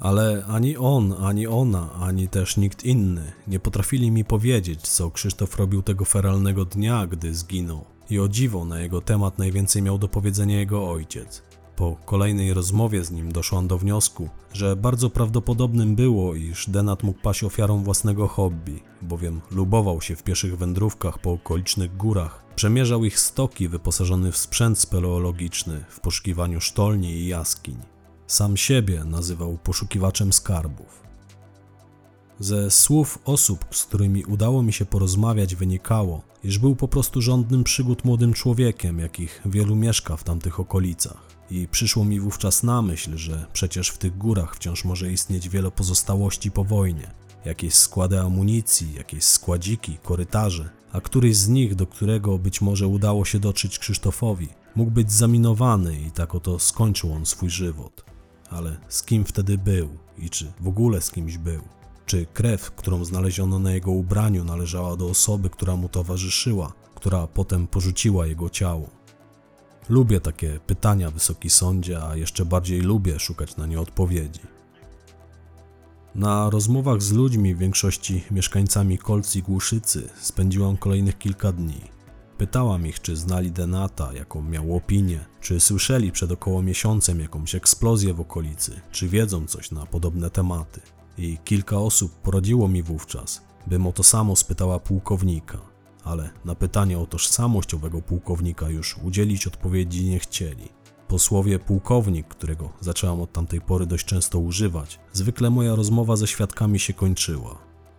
Ale ani on, ani ona, ani też nikt inny nie potrafili mi powiedzieć, co Krzysztof robił tego feralnego dnia, gdy zginął. I o dziwo na jego temat najwięcej miał do powiedzenia jego ojciec. Po kolejnej rozmowie z nim doszłam do wniosku, że bardzo prawdopodobnym było, iż Denat mógł paść ofiarą własnego hobby, bowiem lubował się w pieszych wędrówkach po okolicznych górach, przemierzał ich stoki wyposażony w sprzęt speleologiczny w poszukiwaniu sztolni i jaskiń. Sam siebie nazywał poszukiwaczem skarbów. Ze słów osób, z którymi udało mi się porozmawiać, wynikało, iż był po prostu rządnym przygód młodym człowiekiem, jakich wielu mieszka w tamtych okolicach. I przyszło mi wówczas na myśl, że przecież w tych górach wciąż może istnieć wiele pozostałości po wojnie. Jakieś składy amunicji, jakieś składziki, korytarze, a któryś z nich, do którego być może udało się dotrzeć Krzysztofowi, mógł być zaminowany i tak oto skończył on swój żywot. Ale z kim wtedy był i czy w ogóle z kimś był? Czy krew, którą znaleziono na jego ubraniu, należała do osoby, która mu towarzyszyła, która potem porzuciła jego ciało? Lubię takie pytania, wysoki sądzie, a jeszcze bardziej lubię szukać na nie odpowiedzi. Na rozmowach z ludźmi, w większości mieszkańcami Kolc i Głuszycy, spędziłam kolejnych kilka dni. Pytałam ich, czy znali Denata, jaką miał opinię, czy słyszeli przed około miesiącem jakąś eksplozję w okolicy, czy wiedzą coś na podobne tematy. I kilka osób poradziło mi wówczas, bym o to samo spytała pułkownika, ale na pytanie o tożsamość owego pułkownika już udzielić odpowiedzi nie chcieli. Po słowie pułkownik, którego zaczęłam od tamtej pory dość często używać, zwykle moja rozmowa ze świadkami się kończyła.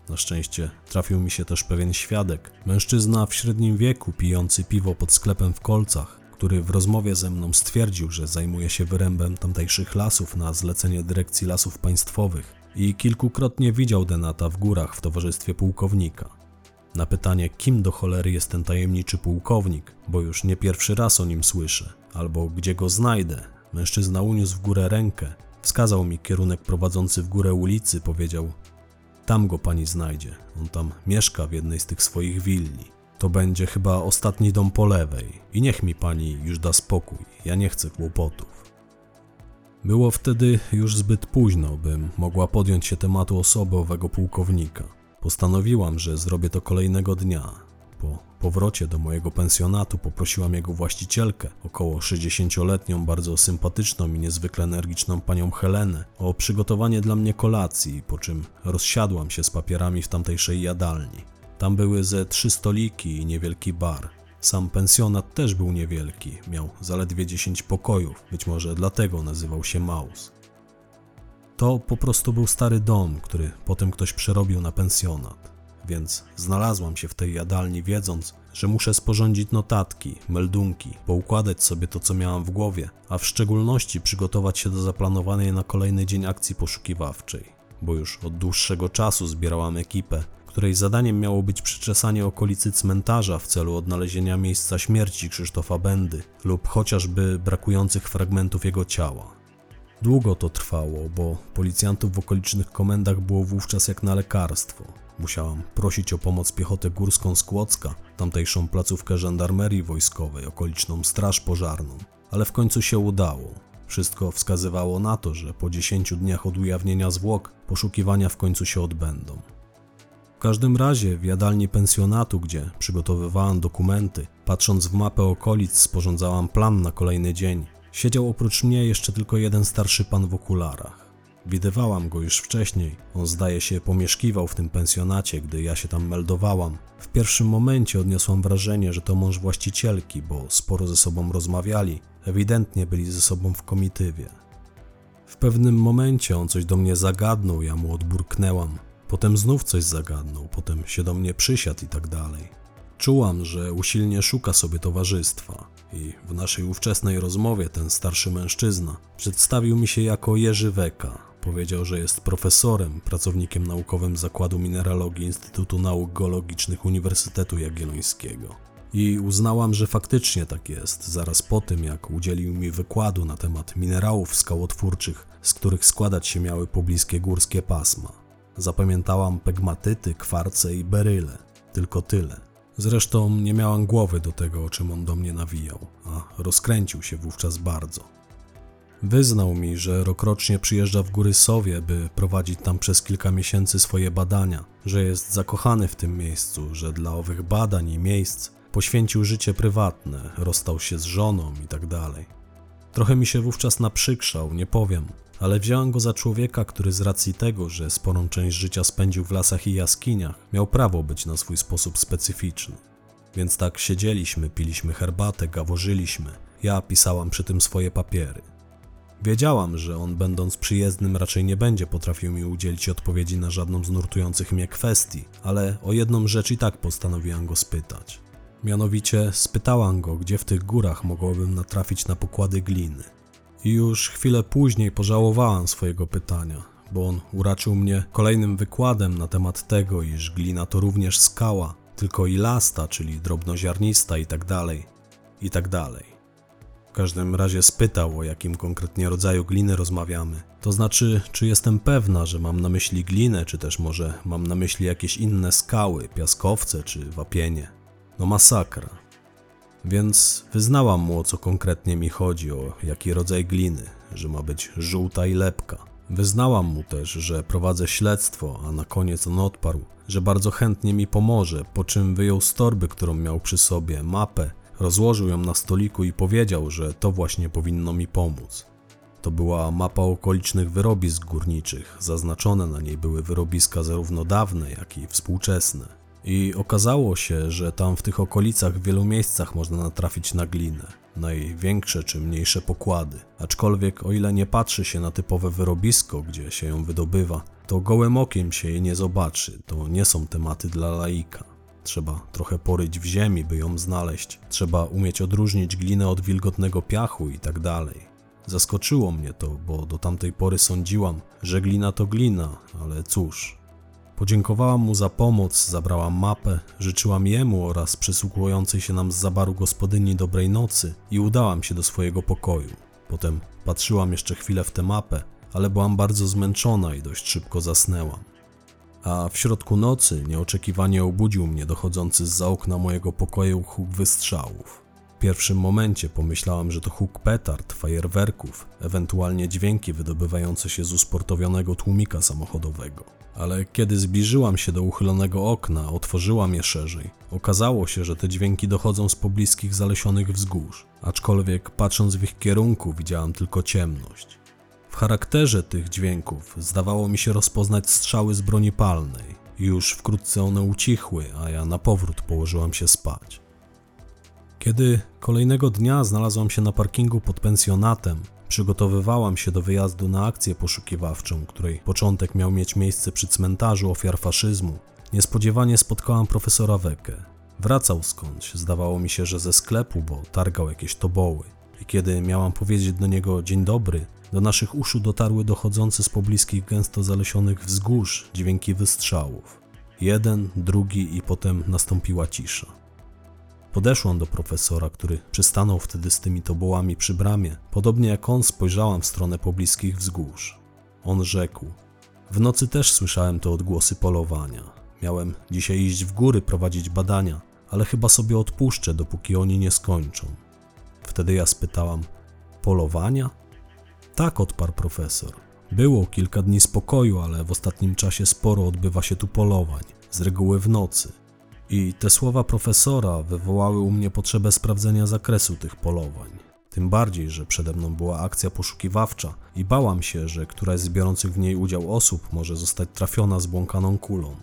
Na szczęście trafił mi się też pewien świadek, mężczyzna w średnim wieku pijący piwo pod sklepem w Kolcach, który w rozmowie ze mną stwierdził, że zajmuje się wyrębem tamtejszych lasów na zlecenie Dyrekcji Lasów Państwowych i kilkukrotnie widział Denata w górach w towarzystwie pułkownika. Na pytanie, kim do cholery jest ten tajemniczy pułkownik, bo już nie pierwszy raz o nim słyszę, albo gdzie go znajdę, mężczyzna uniósł w górę rękę, wskazał mi kierunek prowadzący w górę ulicy, powiedział: Tam go pani znajdzie, on tam mieszka w jednej z tych swoich willi. To będzie chyba ostatni dom po lewej i niech mi pani już da spokój, ja nie chcę kłopotów. Było wtedy już zbyt późno, bym mogła podjąć się tematu osoby owego pułkownika. Postanowiłam, że zrobię to kolejnego dnia. Po powrocie do mojego pensjonatu poprosiłam jego właścicielkę, około 60-letnią, bardzo sympatyczną i niezwykle energiczną panią Helenę, o przygotowanie dla mnie kolacji, po czym rozsiadłam się z papierami w tamtejszej jadalni. Tam były ze trzy stoliki i niewielki bar. Sam pensjonat też był niewielki, miał zaledwie 10 pokojów, być może dlatego nazywał się Maus. To po prostu był stary dom, który potem ktoś przerobił na pensjonat. Więc znalazłam się w tej jadalni, wiedząc, że muszę sporządzić notatki, meldunki, poukładać sobie to, co miałam w głowie, a w szczególności przygotować się do zaplanowanej na kolejny dzień akcji poszukiwawczej, bo już od dłuższego czasu zbierałam ekipę, której zadaniem miało być przeczesanie okolicy cmentarza w celu odnalezienia miejsca śmierci Krzysztofa Bendy lub chociażby brakujących fragmentów jego ciała. Długo to trwało, bo policjantów w okolicznych komendach było wówczas jak na lekarstwo. Musiałam prosić o pomoc piechotę górską z Kłodzka, tamtejszą placówkę żandarmerii wojskowej, okoliczną straż pożarną. Ale w końcu się udało. Wszystko wskazywało na to, że po 10 dniach od ujawnienia zwłok poszukiwania w końcu się odbędą. W każdym razie w jadalni pensjonatu, gdzie przygotowywałam dokumenty, patrząc w mapę okolic, sporządzałam plan na kolejny dzień. Siedział oprócz mnie jeszcze tylko jeden starszy pan w okularach. Widywałam go już wcześniej. On zdaje się pomieszkiwał w tym pensjonacie, gdy ja się tam meldowałam. W pierwszym momencie odniosłam wrażenie, że to mąż właścicielki, bo sporo ze sobą rozmawiali. Ewidentnie byli ze sobą w komitywie. W pewnym momencie on coś do mnie zagadnął, ja mu odburknęłam. Potem znów coś zagadnął, potem się do mnie przysiadł i tak dalej. Czułam, że usilnie szuka sobie towarzystwa i w naszej ówczesnej rozmowie ten starszy mężczyzna przedstawił mi się jako Jerzy Weka. Powiedział, że jest profesorem, pracownikiem naukowym Zakładu Mineralogii Instytutu Nauk Geologicznych Uniwersytetu Jagiellońskiego. I uznałam, że faktycznie tak jest, zaraz po tym jak udzielił mi wykładu na temat minerałów skałotwórczych, z których składać się miały pobliskie górskie pasma. Zapamiętałam pegmatyty, kwarce i beryle. Tylko tyle. Zresztą nie miałam głowy do tego, o czym on do mnie nawijał, a rozkręcił się wówczas bardzo. Wyznał mi, że rokrocznie przyjeżdża w Góry Sowie, by prowadzić tam przez kilka miesięcy swoje badania, że jest zakochany w tym miejscu, że dla owych badań i miejsc poświęcił życie prywatne, rozstał się z żoną i tak. Trochę mi się wówczas naprzykrzał, nie powiem, ale wziąłem go za człowieka, który z racji tego, że sporą część życia spędził w lasach i jaskiniach, miał prawo być na swój sposób specyficzny. Więc tak siedzieliśmy, piliśmy herbatę, gaworzyliśmy. Ja pisałam przy tym swoje papiery. Wiedziałam, że on, będąc przyjezdnym, raczej nie będzie potrafił mi udzielić odpowiedzi na żadną z nurtujących mnie kwestii, ale o jedną rzecz i tak postanowiłam go spytać. Mianowicie spytałam go, gdzie w tych górach mogłabym natrafić na pokłady gliny. Już chwilę później pożałowałam swojego pytania, bo on uraczył mnie kolejnym wykładem na temat tego, iż glina to również skała, tylko i lasta, czyli drobnoziarnista i tak dalej, i tak dalej. W każdym razie spytał, o jakim konkretnie rodzaju gliny rozmawiamy. To znaczy, czy jestem pewna, że mam na myśli glinę, czy też może mam na myśli jakieś inne skały, piaskowce czy wapienie. No masakra. Więc wyznałam mu o co konkretnie mi chodzi, o jaki rodzaj gliny, że ma być żółta i lepka. Wyznałam mu też, że prowadzę śledztwo, a na koniec on odparł, że bardzo chętnie mi pomoże, po czym wyjął z torby, którą miał przy sobie, mapę, rozłożył ją na stoliku i powiedział, że to właśnie powinno mi pomóc. To była mapa okolicznych wyrobisk górniczych, zaznaczone na niej były wyrobiska zarówno dawne, jak i współczesne. I okazało się, że tam w tych okolicach w wielu miejscach można natrafić na glinę, na jej większe czy mniejsze pokłady. Aczkolwiek o ile nie patrzy się na typowe wyrobisko, gdzie się ją wydobywa, to gołym okiem się jej nie zobaczy. To nie są tematy dla laika. Trzeba trochę poryć w ziemi, by ją znaleźć. Trzeba umieć odróżnić glinę od wilgotnego piachu i tak dalej. Zaskoczyło mnie to, bo do tamtej pory sądziłam, że glina to glina, ale cóż, Podziękowałam mu za pomoc, zabrałam mapę, życzyłam jemu oraz przysłuchującej się nam z zabaru gospodyni dobrej nocy i udałam się do swojego pokoju. Potem patrzyłam jeszcze chwilę w tę mapę, ale byłam bardzo zmęczona i dość szybko zasnęłam. A w środku nocy nieoczekiwanie obudził mnie dochodzący z za okna mojego pokoju huk wystrzałów. Pierwszym momencie pomyślałam, że to huk petard, fajerwerków, ewentualnie dźwięki wydobywające się z usportowionego tłumika samochodowego. Ale kiedy zbliżyłam się do uchylonego okna, otworzyłam je szerzej. Okazało się, że te dźwięki dochodzą z pobliskich zalesionych wzgórz, aczkolwiek patrząc w ich kierunku widziałam tylko ciemność. W charakterze tych dźwięków zdawało mi się rozpoznać strzały z broni palnej. Już wkrótce one ucichły, a ja na powrót położyłam się spać. Kiedy kolejnego dnia znalazłam się na parkingu pod pensjonatem, przygotowywałam się do wyjazdu na akcję poszukiwawczą, której początek miał mieć miejsce przy cmentarzu ofiar faszyzmu. Niespodziewanie spotkałam profesora Wekę. Wracał skądś, zdawało mi się, że ze sklepu, bo targał jakieś toboły. I kiedy miałam powiedzieć do niego dzień dobry, do naszych uszu dotarły dochodzące z pobliskich gęsto zalesionych wzgórz dźwięki wystrzałów. Jeden, drugi i potem nastąpiła cisza. Podeszłam do profesora, który przystanął wtedy z tymi tobołami przy bramie. Podobnie jak on spojrzałam w stronę pobliskich wzgórz. On rzekł: W nocy też słyszałem te odgłosy polowania. Miałem dzisiaj iść w góry prowadzić badania, ale chyba sobie odpuszczę, dopóki oni nie skończą. Wtedy ja spytałam: Polowania? Tak, odparł profesor. Było kilka dni spokoju, ale w ostatnim czasie sporo odbywa się tu polowań, z reguły w nocy. I te słowa profesora wywołały u mnie potrzebę sprawdzenia zakresu tych polowań. Tym bardziej, że przede mną była akcja poszukiwawcza i bałam się, że któraś z biorących w niej udział osób może zostać trafiona zbłąkaną kulą.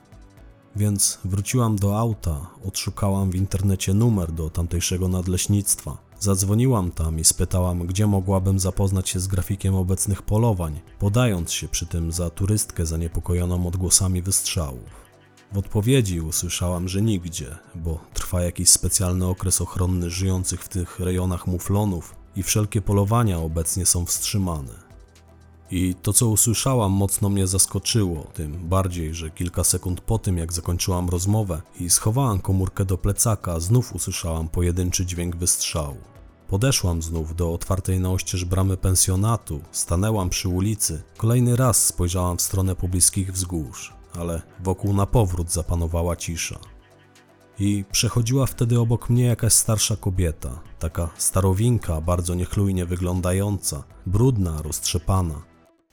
Więc wróciłam do auta, odszukałam w internecie numer do tamtejszego nadleśnictwa. Zadzwoniłam tam i spytałam, gdzie mogłabym zapoznać się z grafikiem obecnych polowań, podając się przy tym za turystkę zaniepokojoną odgłosami wystrzałów. W odpowiedzi usłyszałam, że nigdzie, bo trwa jakiś specjalny okres ochronny żyjących w tych rejonach muflonów i wszelkie polowania obecnie są wstrzymane. I to, co usłyszałam, mocno mnie zaskoczyło, tym bardziej, że kilka sekund po tym, jak zakończyłam rozmowę i schowałam komórkę do plecaka, znów usłyszałam pojedynczy dźwięk wystrzału. Podeszłam znów do otwartej na oścież bramy pensjonatu, stanęłam przy ulicy, kolejny raz spojrzałam w stronę pobliskich wzgórz, ale wokół na powrót zapanowała cisza. I przechodziła wtedy obok mnie jakaś starsza kobieta, taka starowinka, bardzo niechlujnie wyglądająca, brudna, roztrzepana.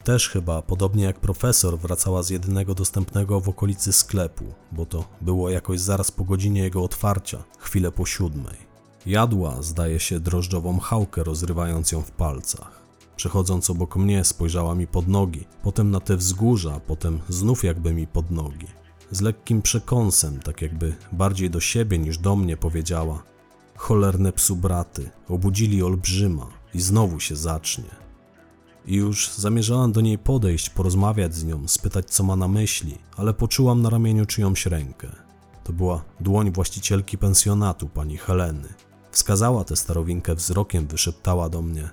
Też chyba, podobnie jak profesor, wracała z jedynego dostępnego w okolicy sklepu, bo to było jakoś zaraz po godzinie jego otwarcia, chwilę po siódmej. Jadła, zdaje się, drożdżową chałkę, rozrywając ją w palcach. Przechodząc obok mnie, spojrzała mi pod nogi, potem na te wzgórza, potem znów jakby mi pod nogi. Z lekkim przekąsem, tak jakby bardziej do siebie niż do mnie powiedziała: Cholerne psu braty, obudzili olbrzyma i znowu się zacznie. I już zamierzałam do niej podejść, porozmawiać z nią, spytać co ma na myśli, ale poczułam na ramieniu czyjąś rękę. To była dłoń właścicielki pensjonatu, pani Heleny. Wskazała tę starowinkę wzrokiem, wyszeptała do mnie: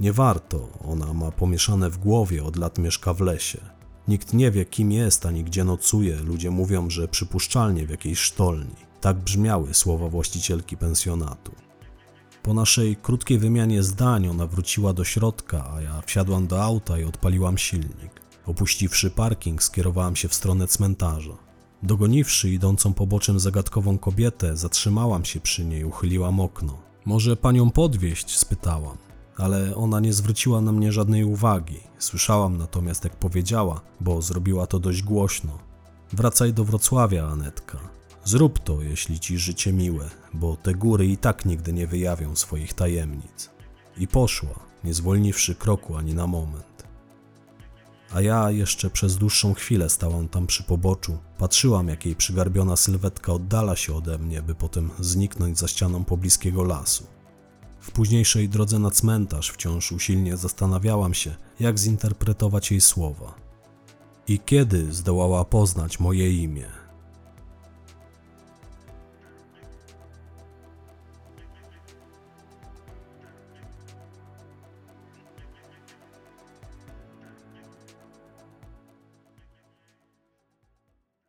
Nie warto, ona ma pomieszane w głowie, od lat mieszka w lesie. Nikt nie wie, kim jest ani gdzie nocuje. Ludzie mówią, że przypuszczalnie w jakiejś sztolni. Tak brzmiały słowa właścicielki pensjonatu. Po naszej krótkiej wymianie zdań ona wróciła do środka, a ja wsiadłam do auta i odpaliłam silnik. Opuściwszy parking, skierowałam się w stronę cmentarza. Dogoniwszy idącą poboczem zagadkową kobietę, zatrzymałam się przy niej, uchyliłam okno. Może panią podwieźć? spytałam, ale ona nie zwróciła na mnie żadnej uwagi. Słyszałam natomiast, jak powiedziała, bo zrobiła to dość głośno. Wracaj do Wrocławia, Anetka. Zrób to, jeśli ci życie miłe, bo te góry i tak nigdy nie wyjawią swoich tajemnic. I poszła, nie zwolniwszy kroku ani na moment. A ja jeszcze przez dłuższą chwilę stałam tam przy poboczu, patrzyłam, jak jej przygarbiona sylwetka oddala się ode mnie, by potem zniknąć za ścianą pobliskiego lasu. W późniejszej drodze na cmentarz wciąż usilnie zastanawiałam się, jak zinterpretować jej słowa. I kiedy zdołała poznać moje imię?